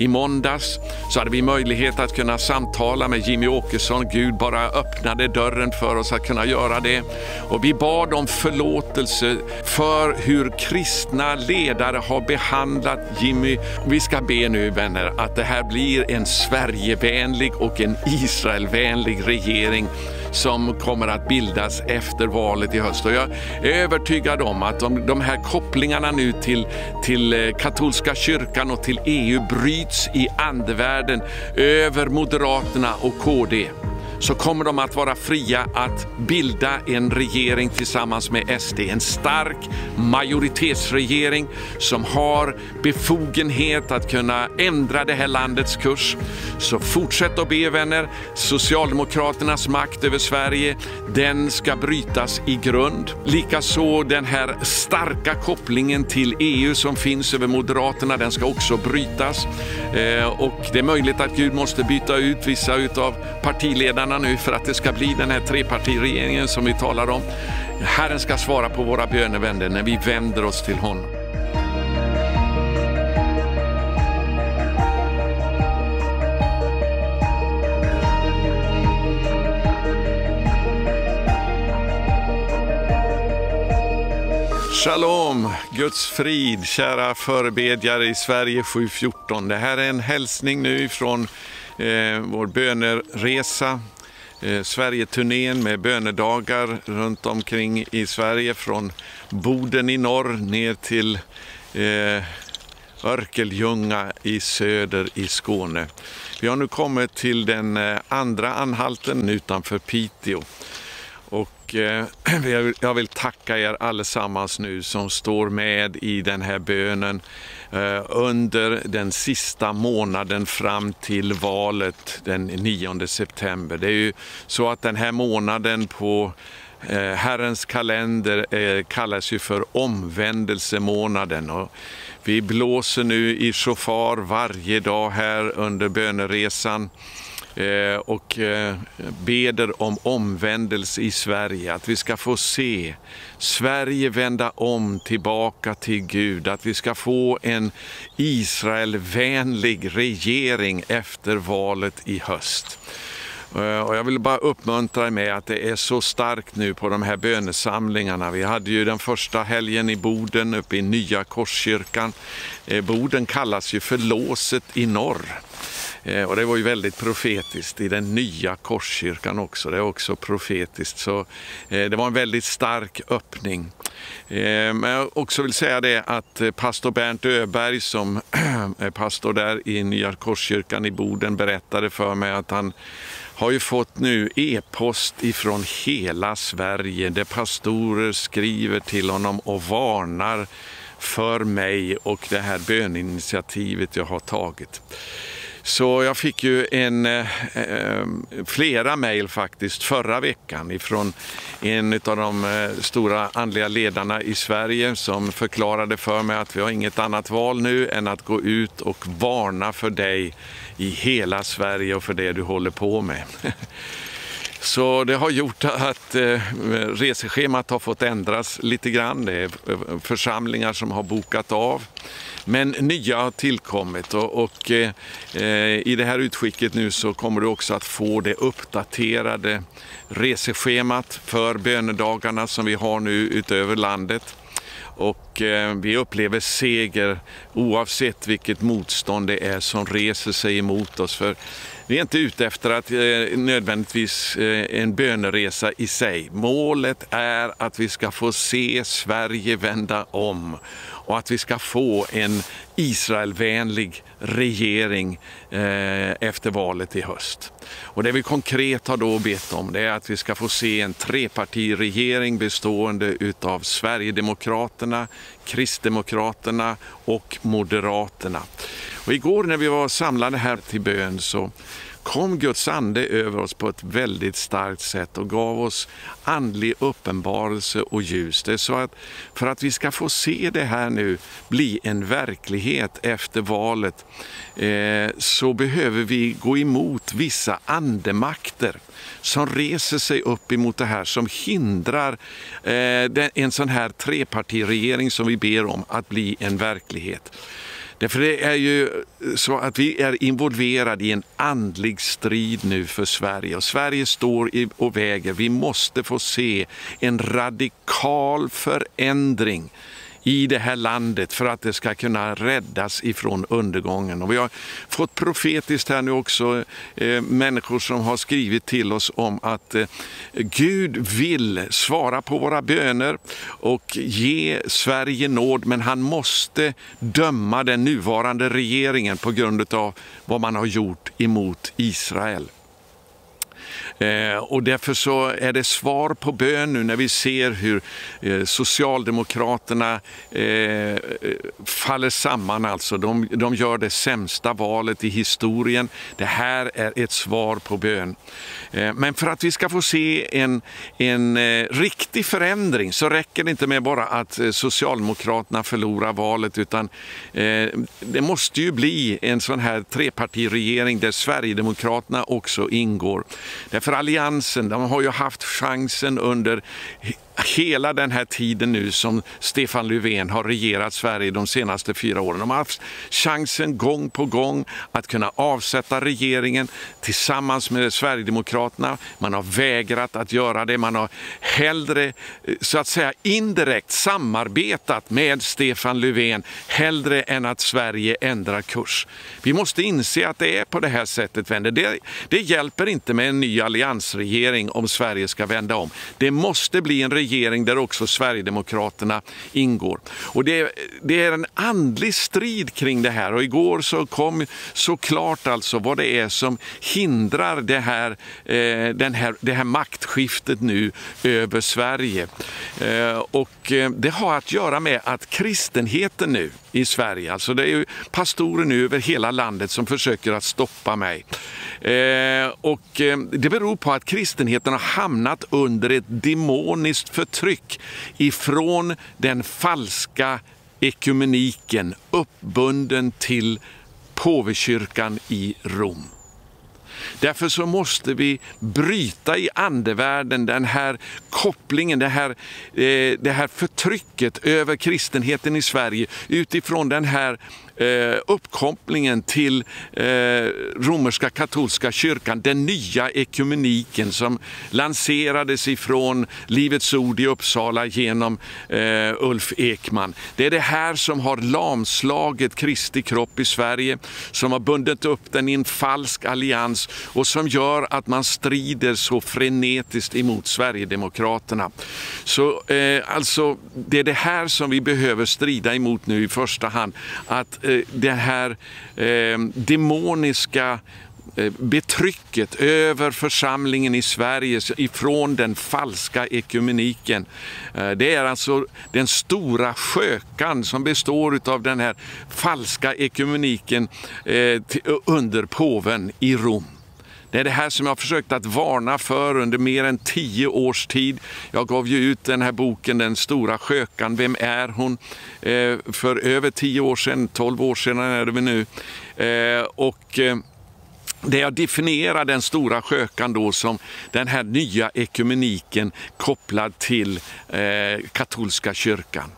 I måndags så hade vi möjlighet att kunna samtala med Jimmy Åkesson. Gud bara öppnade dörren för oss att kunna göra det. Och vi bad om förlåtelse för hur kristna ledare har behandlat Jimmy. Vi ska be nu vänner att det här blir en Sverigevänlig och en Israelvänlig regering som kommer att bildas efter valet i höst. Och jag är övertygad om att de, de här kopplingarna nu till, till eh, katolska kyrkan och till EU bryts i andevärlden över Moderaterna och KD så kommer de att vara fria att bilda en regering tillsammans med SD. En stark majoritetsregering som har befogenhet att kunna ändra det här landets kurs. Så fortsätt att be vänner. Socialdemokraternas makt över Sverige, den ska brytas i grund. Likaså den här starka kopplingen till EU som finns över Moderaterna, den ska också brytas. Eh, och det är möjligt att Gud måste byta ut vissa av partiledarna bönerna nu för att det ska bli den här trepartiregeringen som vi talar om. Herren ska svara på våra bönevänner när vi vänder oss till honom. Shalom, Guds frid, kära förebedjare i Sverige 714. Det här är en hälsning nu från eh, vår böneresa eh, Sverigeturnén med bönedagar runt omkring i Sverige från Boden i norr ner till eh, Örkeljunga i söder i Skåne. Vi har nu kommit till den eh, andra anhalten utanför Piteå. Och eh, jag vill tacka er allesammans nu som står med i den här bönen Eh, under den sista månaden fram till valet den 9 september. Det är ju så att den här månaden på eh, Herrens kalender eh, kallas ju för omvändelsemånaden. Och vi blåser nu i shofar varje dag här under böneresan Eh, och eh, beder om omvändelse i Sverige, att vi ska få se Sverige vända om tillbaka till Gud, att vi ska få en Israelvänlig regering efter valet i höst. Eh, och jag vill bara uppmuntra er med att det är så starkt nu på de här bönesamlingarna. Vi hade ju den första helgen i Boden uppe i Nya Korskyrkan. Boden kallas ju för låset i norr. Eh, och det var ju väldigt profetiskt i den nya korskyrkan också. Det är också profetiskt. Så eh, det var en väldigt stark öppning. Eh, men jag också vill säga det att pastor Bernt Öberg som är pastor där i Nya Korskyrkan i Boden berättade för mig att han har ju fått nu e-post ifrån hela Sverige där pastorer skriver till honom och varnar för mig och det här böninitiativet jag har tagit. Så jag fick ju en, eh, eh, flera mejl faktiskt förra veckan ifrån en av de eh, stora andliga ledarna i Sverige som förklarade för mig att vi har inget annat val nu än att gå ut och varna för dig i hela Sverige och för det du håller på med. Så det har gjort att eh, reseschemat har fått ändras lite grann. Det är eh, församlingar som har bokat av. Men nya har tillkommit och, och eh, eh, i det här utskicket nu så kommer du också att få det uppdaterade reseschemat för bönedagarna som vi har nu utöver landet. Och eh, vi upplever seger oavsett vilket motstånd det är som reser sig emot oss. För vi är inte ute efter att eh, nödvändigtvis eh, en böneresa i sig. Målet är att vi ska få se Sverige vända om och att vi ska få en Israelvänlig regering eh, efter valet i höst. Och det vi konkret har då bett om det är att vi ska få se en trepartiregering bestående utav Sverigedemokraterna, Kristdemokraterna och Moderaterna. Och igår när vi var samlade här till bön så kom Guds ande över oss på ett väldigt starkt sätt och gav oss andlig uppenbarelse och ljus. Det är så att för att vi ska få se det här nu bli en verklighet efter valet eh, så behöver vi gå emot vissa andemakter som reser sig upp emot det här, som hindrar eh, en sån här trepartiregering som vi ber om att bli en verklighet. Därför det är ju så att vi är involverade i en andlig strid nu för Sverige och Sverige står och väger. Vi måste få se en radikal förändring i det här landet för att det ska kunna räddas ifrån undergången. Och vi har fått profetiskt här nu också eh, människor som har skrivit till oss om att eh, Gud vill svara på våra böner och ge Sverige nåd, men han måste döma den nuvarande regeringen på grund av vad man har gjort emot Israel. Eh, och därför så är det svar på bön nu när vi ser hur eh, Socialdemokraterna eh, faller samman. Alltså. De, de gör det sämsta valet i historien. Det här är ett svar på bön. Eh, men för att vi ska få se en, en eh, riktig förändring så räcker det inte med bara att eh, Socialdemokraterna förlorar valet utan det måste ju bli en sån här trepartiregering där Sverigedemokraterna också ingår. Därför för Alliansen, de har ju haft chansen under hela den här tiden nu som Stefan Löfven har regerat Sverige de senaste fyra åren. De har haft chansen gång på gång att kunna avsätta regeringen tillsammans med Sverigedemokraterna. Man har vägrat att göra det. Man har hellre, så att säga indirekt samarbetat med Stefan Löfven hellre än att Sverige ändrar kurs. Vi måste inse att det är på det här sättet, vänner. Det, det hjälper inte med en ny alliansregering om Sverige ska vända om. Det måste bli en regering regering där också Sverigedemokraterna ingår. Och det, det, är en andlig strid kring det här och igår så kom såklart alltså vad det är som hindrar det här, eh, den här, det här maktskiftet nu över Sverige. Eh, och eh, det har att göra med att kristenheten nu i Sverige, alltså det är ju pastorer nu över hela landet som försöker att stoppa mig. Eh, och eh, det beror på att kristenheten har hamnat under ett demoniskt förtryck ifrån den falska ekumeniken uppbunden till påvekyrkan i Rom. Därför så måste vi bryta i andevärlden den här kopplingen, det här, eh, det här förtrycket över kristenheten i Sverige utifrån den här eh, uppkopplingen till eh, romerska katolska kyrkan, den nya ekumeniken som lanserades ifrån Livets Ord i Uppsala genom eh, Ulf Ekman. Det är det här som har lamslagit Kristi kropp i Sverige, som har bundit upp den i en falsk allians och som gör att man strider så frenetiskt emot Sverigedemokraterna. Så eh, alltså, det är det här som vi behöver strida emot nu i första hand. Att Eh, det här eh, demoniska eh, betrycket över församlingen i Sverige ifrån den falska ekumeniken. Eh, det är alltså den stora skökan som består av den här falska ekumeniken under påven i Rom. Det är det här som jag har försökt att varna för under mer än tio års tid. Jag gav ju ut den här boken Den stora skökan, Vem är hon? Eh, för över tio år sedan, tolv år sedan är det väl nu. Eh, och eh, det jag definierar den stora skökan då som den här nya ekumeniken kopplad till katolska kyrkan.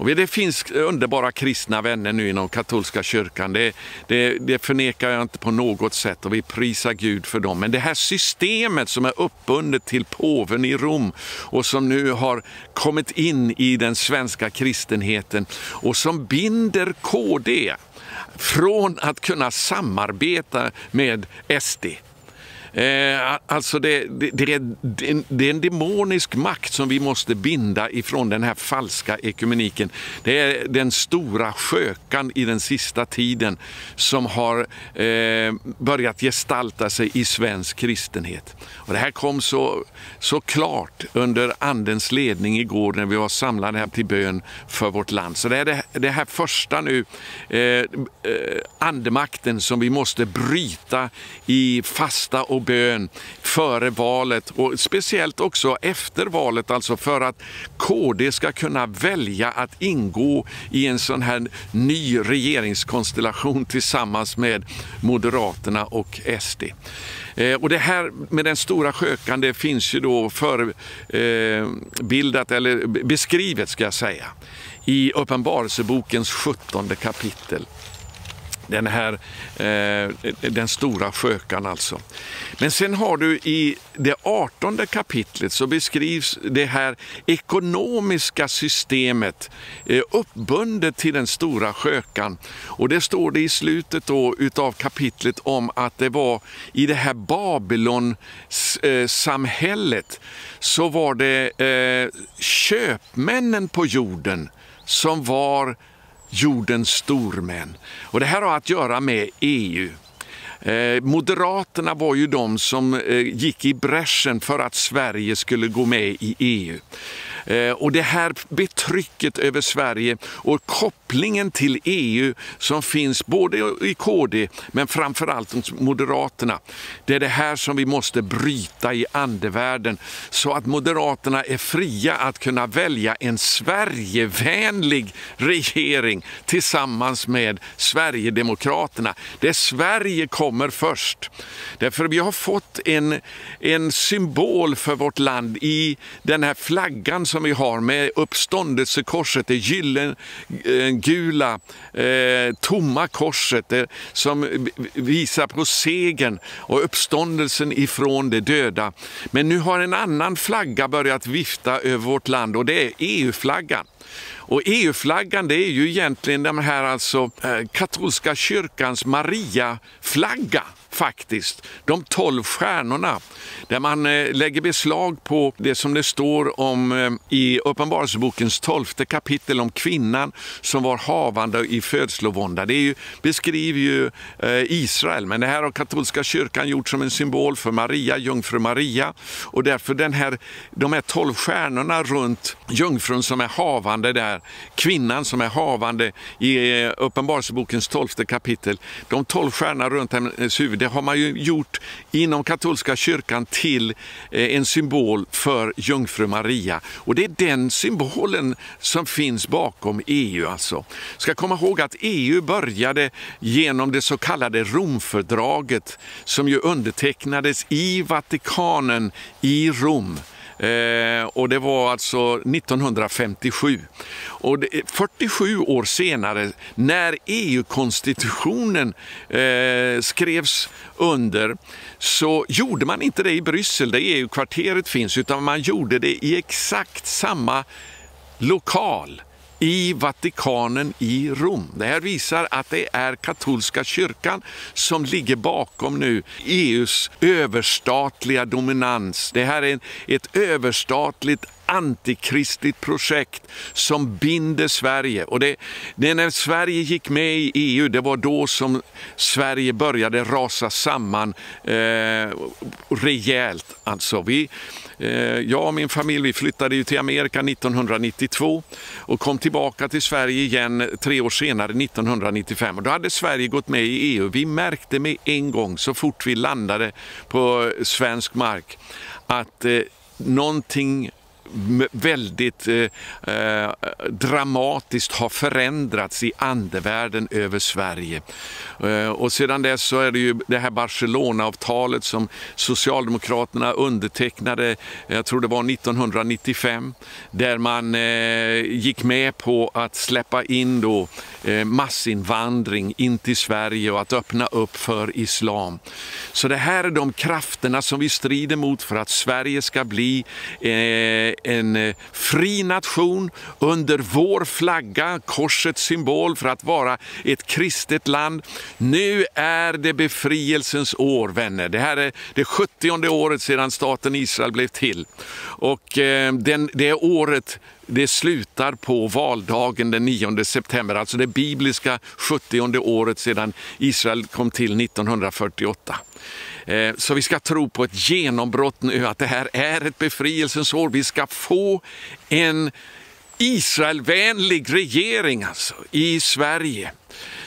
Och det finns underbara kristna vänner nu inom katolska kyrkan. Det, det, det förnekar jag inte på något sätt och vi prisar Gud för dem. Men det här systemet som är uppbundet till påven i Rom och som nu har kommit in i den svenska kristenheten och som binder KD från att kunna samarbeta med SD. Eh, alltså det, det, det, är, det, är en demonisk makt som vi måste binda ifrån den här falska ekumeniken. Det är den stora skökan i den sista tiden som har eh, börjat gestalta sig i svensk kristenhet. Och det här kom så, så klart under Andens ledning igår när vi var samlade här till bön för vårt land. Så det är det, det här första nu, eh, eh andemakten som vi måste bryta i fasta och och bön före valet och speciellt också efter valet, alltså för att KD ska kunna välja att ingå i en sån här ny regeringskonstellation tillsammans med Moderaterna och SD. Eh, och det här med den stora skökan, det finns ju då förbildat, eh, eller beskrivet ska jag säga, i Uppenbarelsebokens 17 kapitel. Den här, eh, den stora skökan alltså. Men sen har du i det artonde kapitlet så beskrivs det här ekonomiska systemet eh, uppbundet till den stora skökan. Och det står det i slutet då utav kapitlet om att det var i det här Babylon-samhället eh, så var det eh, köpmännen på jorden som var jordens stormän. Och det här har att göra med EU. Eh, Moderaterna var ju de som eh, gick i bräschen för att Sverige skulle gå med i EU. Eh, och det här betrycket över Sverige och kopplingen till EU som finns både i KD men framförallt hos Moderaterna. Det är det här som vi måste bryta i andevärlden så att Moderaterna är fria att kunna välja en Sverigevänlig regering tillsammans med Sverigedemokraterna. Där Sverige kommer först. Därför vi har fått en, en symbol för vårt land i den här flaggan som vi har med uppståndelsekorset, det gyllengula eh, eh, tomma korset det, som visar på segern och uppståndelsen ifrån de döda. Men nu har en annan flagga börjat vifta över vårt land och det är EU-flaggan. Och EU-flaggan det är ju egentligen den här alltså eh, katolska kyrkans Maria-flagga faktiskt. De tolv stjärnorna, där man eh, lägger beslag på det som det står om eh, i Uppenbarelsebokens tolfte kapitel om kvinnan som var havande i födslovånda. Det är ju, beskriver ju eh, Israel, men det här har katolska kyrkan gjort som en symbol för Maria, jungfru Maria. Och därför den här, de här tolv stjärnorna runt jungfrun som är havande där, kvinnan som är havande i Uppenbarelsebokens tolfte kapitel, de tolv stjärnorna runt hennes huvud, det har man ju gjort inom katolska kyrkan till eh, en symbol för jungfru Maria. Och det är den symbolen som finns bakom EU. Alltså. Ska komma ihåg att EU började genom det så kallade Romfördraget som ju undertecknades i Vatikanen i Rom. Eh, och det var alltså 1957. Och det, 47 år senare, när EU-konstitutionen eh, skrevs under, så gjorde man inte det i Bryssel, där EU-kvarteret finns, utan man gjorde det i exakt samma lokal i Vatikanen i Rom. Det här visar att det är katolska kyrkan som ligger bakom nu EUs överstatliga dominans. Det här är ett överstatligt antikristligt projekt som binder Sverige. Och det, det när Sverige gick med i EU, det var då som Sverige började rasa samman eh, rejält. Alltså, vi, eh, jag och min familj vi flyttade ju till Amerika 1992 och kom tillbaka till Sverige igen tre år senare, 1995. Och då hade Sverige gått med i EU. Vi märkte med en gång, så fort vi landade på svensk mark, att eh, någonting väldigt eh, eh, dramatiskt har förändrats i andevärlden över Sverige. Eh, och sedan dess så är det ju det här Barcelona-avtalet som Socialdemokraterna undertecknade, jag tror det var 1995, där man eh, gick med på att släppa in då eh, massinvandring in till Sverige och att öppna upp för islam. Så det här är de krafterna som vi strider mot för att Sverige ska bli eh, en eh, fri nation under vår flagga, korsets symbol för att vara ett kristet land. Nu är det befrielsens år, vänner. Det här är det 70 året sedan staten Israel blev till. Och eh, den, det året det slutar på valdagen den 9 september, alltså det bibliska 70 året sedan Israel kom till 1948. Eh, så vi ska tro på ett genombrott nu, att det här är ett befrielsens år. Vi ska få en Israelvänlig regering alltså, i Sverige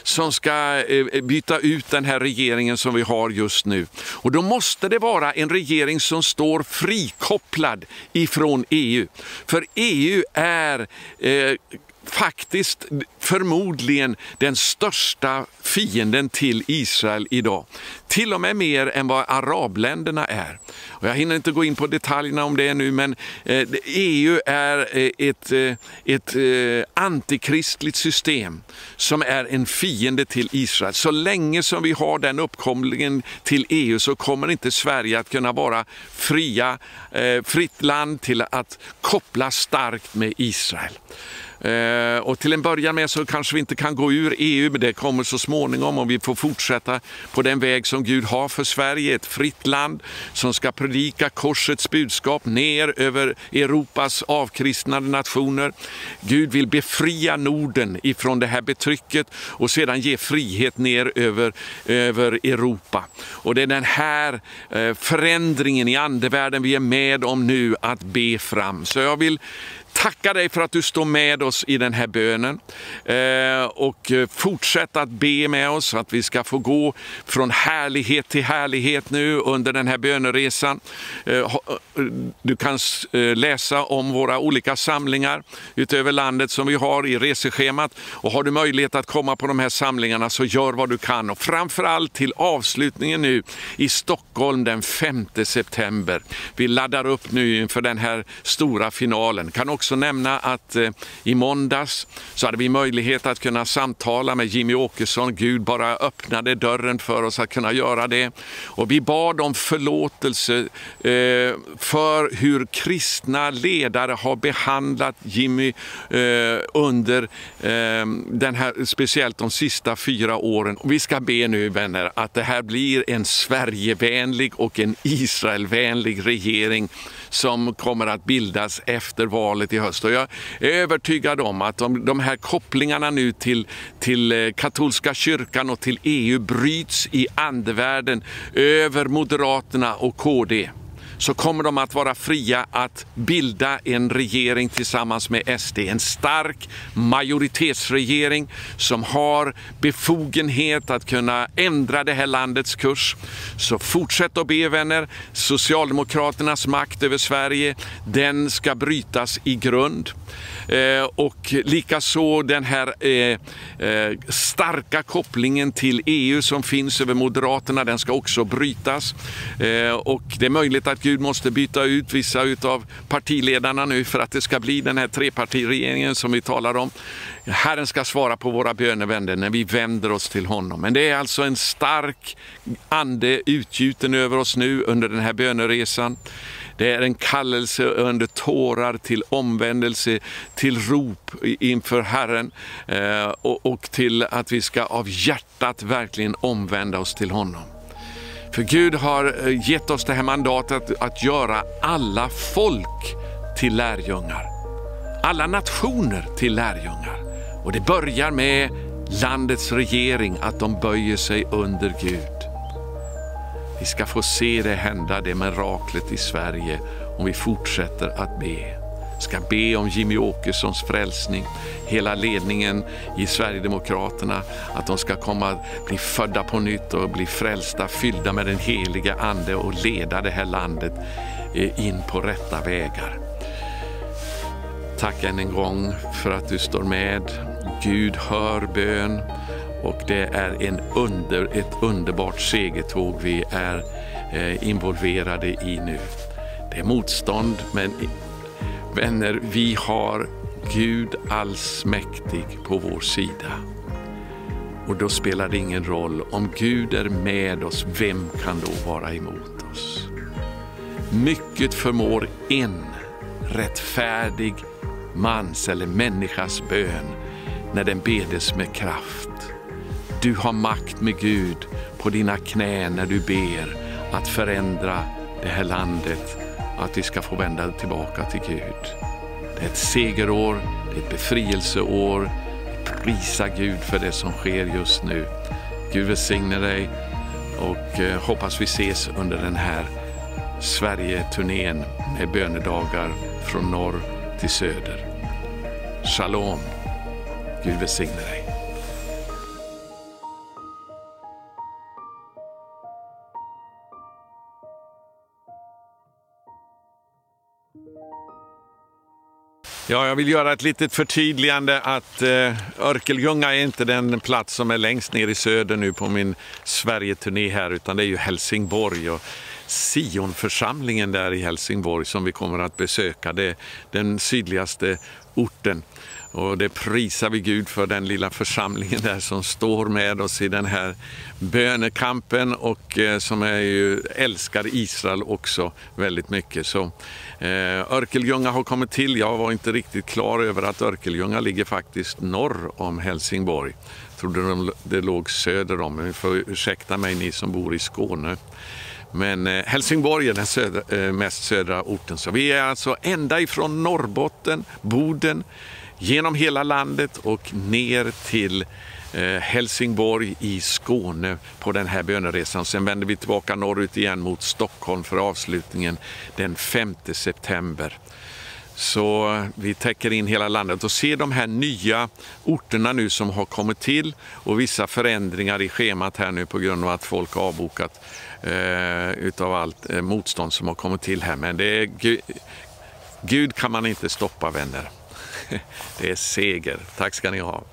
som ska eh, eh, byta ut den här regeringen som vi har just nu. Och då måste det vara en regering som står frikopplad ifrån EU. För EU är eh, faktiskt förmodligen den största fienden till Israel idag. Till och med mer än vad arabländerna är. Och jag hinner inte gå in på detaljerna om det nu, men eh, EU är eh, ett, eh, ett antikristligt system som är en fiende till Israel. Så länge som vi har den uppkomlingen till EU så kommer inte Sverige att kunna vara fria, fritt land till att koppla starkt med Israel. Eh, och till en början med så kanske vi inte kan gå ur EU, men det kommer så småningom om vi får fortsätta på den väg som Gud har för Sverige, ett fritt land som ska predika korsets budskap ner över Europas avkristnade nationer. Gud vill befria Norden ifrån det här betrycket och sedan ge frihet ner över, över Europa. Och det är den här eh, förändringen i andevärlden vi är med om nu att be fram. Så jag vill Tackar dig för att du står med oss i den här bönen eh, och eh, fortsätt att be med oss att vi ska få gå från härlighet till härlighet nu under den här böneresan. Eh, du kan läsa om våra olika samlingar utöver landet som vi har i reseschemat och har du möjlighet att komma på de här samlingarna så gör vad du kan och framförallt till avslutningen nu i Stockholm den 5 september. Vi laddar upp nu inför den här stora finalen. Kan också också nämna att eh, i måndags så hade vi möjlighet att kunna samtala med Jimmy Åkesson. Gud bara öppnade dörren för oss att kunna göra det. Och vi bad om förlåtelse eh, för hur kristna ledare har behandlat Jimmy eh, under eh, den här, speciellt de sista fyra åren. Och vi ska be nu vänner att det här blir en Sverigevänlig och en Israelvänlig regering som kommer att bildas efter valet i höst. Och jag är övertygad om att de, de här kopplingarna nu till, till eh, katolska kyrkan och till EU bryts i andevärlden över Moderaterna och KD så kommer de att vara fria att bilda en regering tillsammans med SD. En stark majoritetsregering som har befogenhet att kunna ändra det här landets kurs. Så fortsätt att be vänner. Socialdemokraternas makt över Sverige, den ska brytas i grund. Eh, och likaså den här eh, eh, starka kopplingen till EU som finns över Moderaterna, den ska också brytas. Eh, och det är möjligt att Gud Gud måste byta ut vissa av partiledarna nu för att det ska bli den här trepartiregeringen som vi talar om. Herren ska svara på våra bönevänner när vi vänder oss till honom. Men det är alltså en stark ande utgjuten över oss nu under den här böneresan. Det är en kallelse under tårar till omvändelse, till rop inför Herren eh, och till att vi ska av hjärtat verkligen omvända oss till honom. För Gud har eh, gett oss det här mandatet att göra alla folk till lärjungar. Alla nationer till lärjungar. Och det börjar med landets regering, att de böjer sig under Gud. Vi ska få se det hända, det miraklet i Sverige, om vi fortsätter att be ska be om Jimmy Åkessons frälsning, hela ledningen i Sverigedemokraterna, att de ska komma bli födda på nytt och bli frälsta, fyllda med den heliga Ande och leda det här landet eh, in på rätta vägar. Tack än en gång för att du står med. Gud hör bön och det är en under, ett underbart segertåg vi är eh, involverade i nu. Det är motstånd, men vänner, vi har Gud allsmäktig på vår sida. Och då spelar det ingen roll. Om Gud är med oss, vem kan då vara emot oss? Mycket förmår en rättfärdig mans eller människas bön när den bedes med kraft. Du har makt med Gud på dina knän när du ber att förändra det här landet, att vi ska få vända tillbaka till Gud. Det är ett segerår, det är ett befrielseår. Prisa Gud för det som sker just nu. Gud välsigne dig och eh, hoppas vi ses under den här Sverige-turnén med bönedagar från norr till söder. Shalom. Gud välsigne dig. Ja, jag vill göra ett litet förtydligande att eh, Örkelljunga är inte den plats som är längst ner i söder nu på min Sverige-turné här, utan det är ju Helsingborg. Och Sionförsamlingen där i Helsingborg som vi kommer att besöka. Det är den sydligaste orten. Och det prisar vi Gud för den lilla församlingen där som står med oss i den här bönekampen och eh, som är ju, älskar Israel också väldigt mycket. Så eh, Örkelljunga har kommit till. Jag var inte riktigt klar över att Örkelljunga ligger faktiskt norr om Helsingborg. Jag trodde det låg söder om, men ni får ursäkta mig ni som bor i Skåne. Men eh, Helsingborg är den södra, eh, mest södra orten. Så vi är alltså ända ifrån Norrbotten, Boden, genom hela landet och ner till eh, Helsingborg i Skåne på den här böneresan. Sen vänder vi tillbaka norrut igen mot Stockholm för avslutningen den 5 september. Så eh, vi täcker in hela landet och ser de här nya orterna nu som har kommit till och vissa förändringar i schemat här nu på grund av att folk har avbokat eh, utav allt eh, motstånd som har kommit till här. Men det är Gud, Gud kan man inte stoppa vänner. Det är seger. Tack ska ni ha.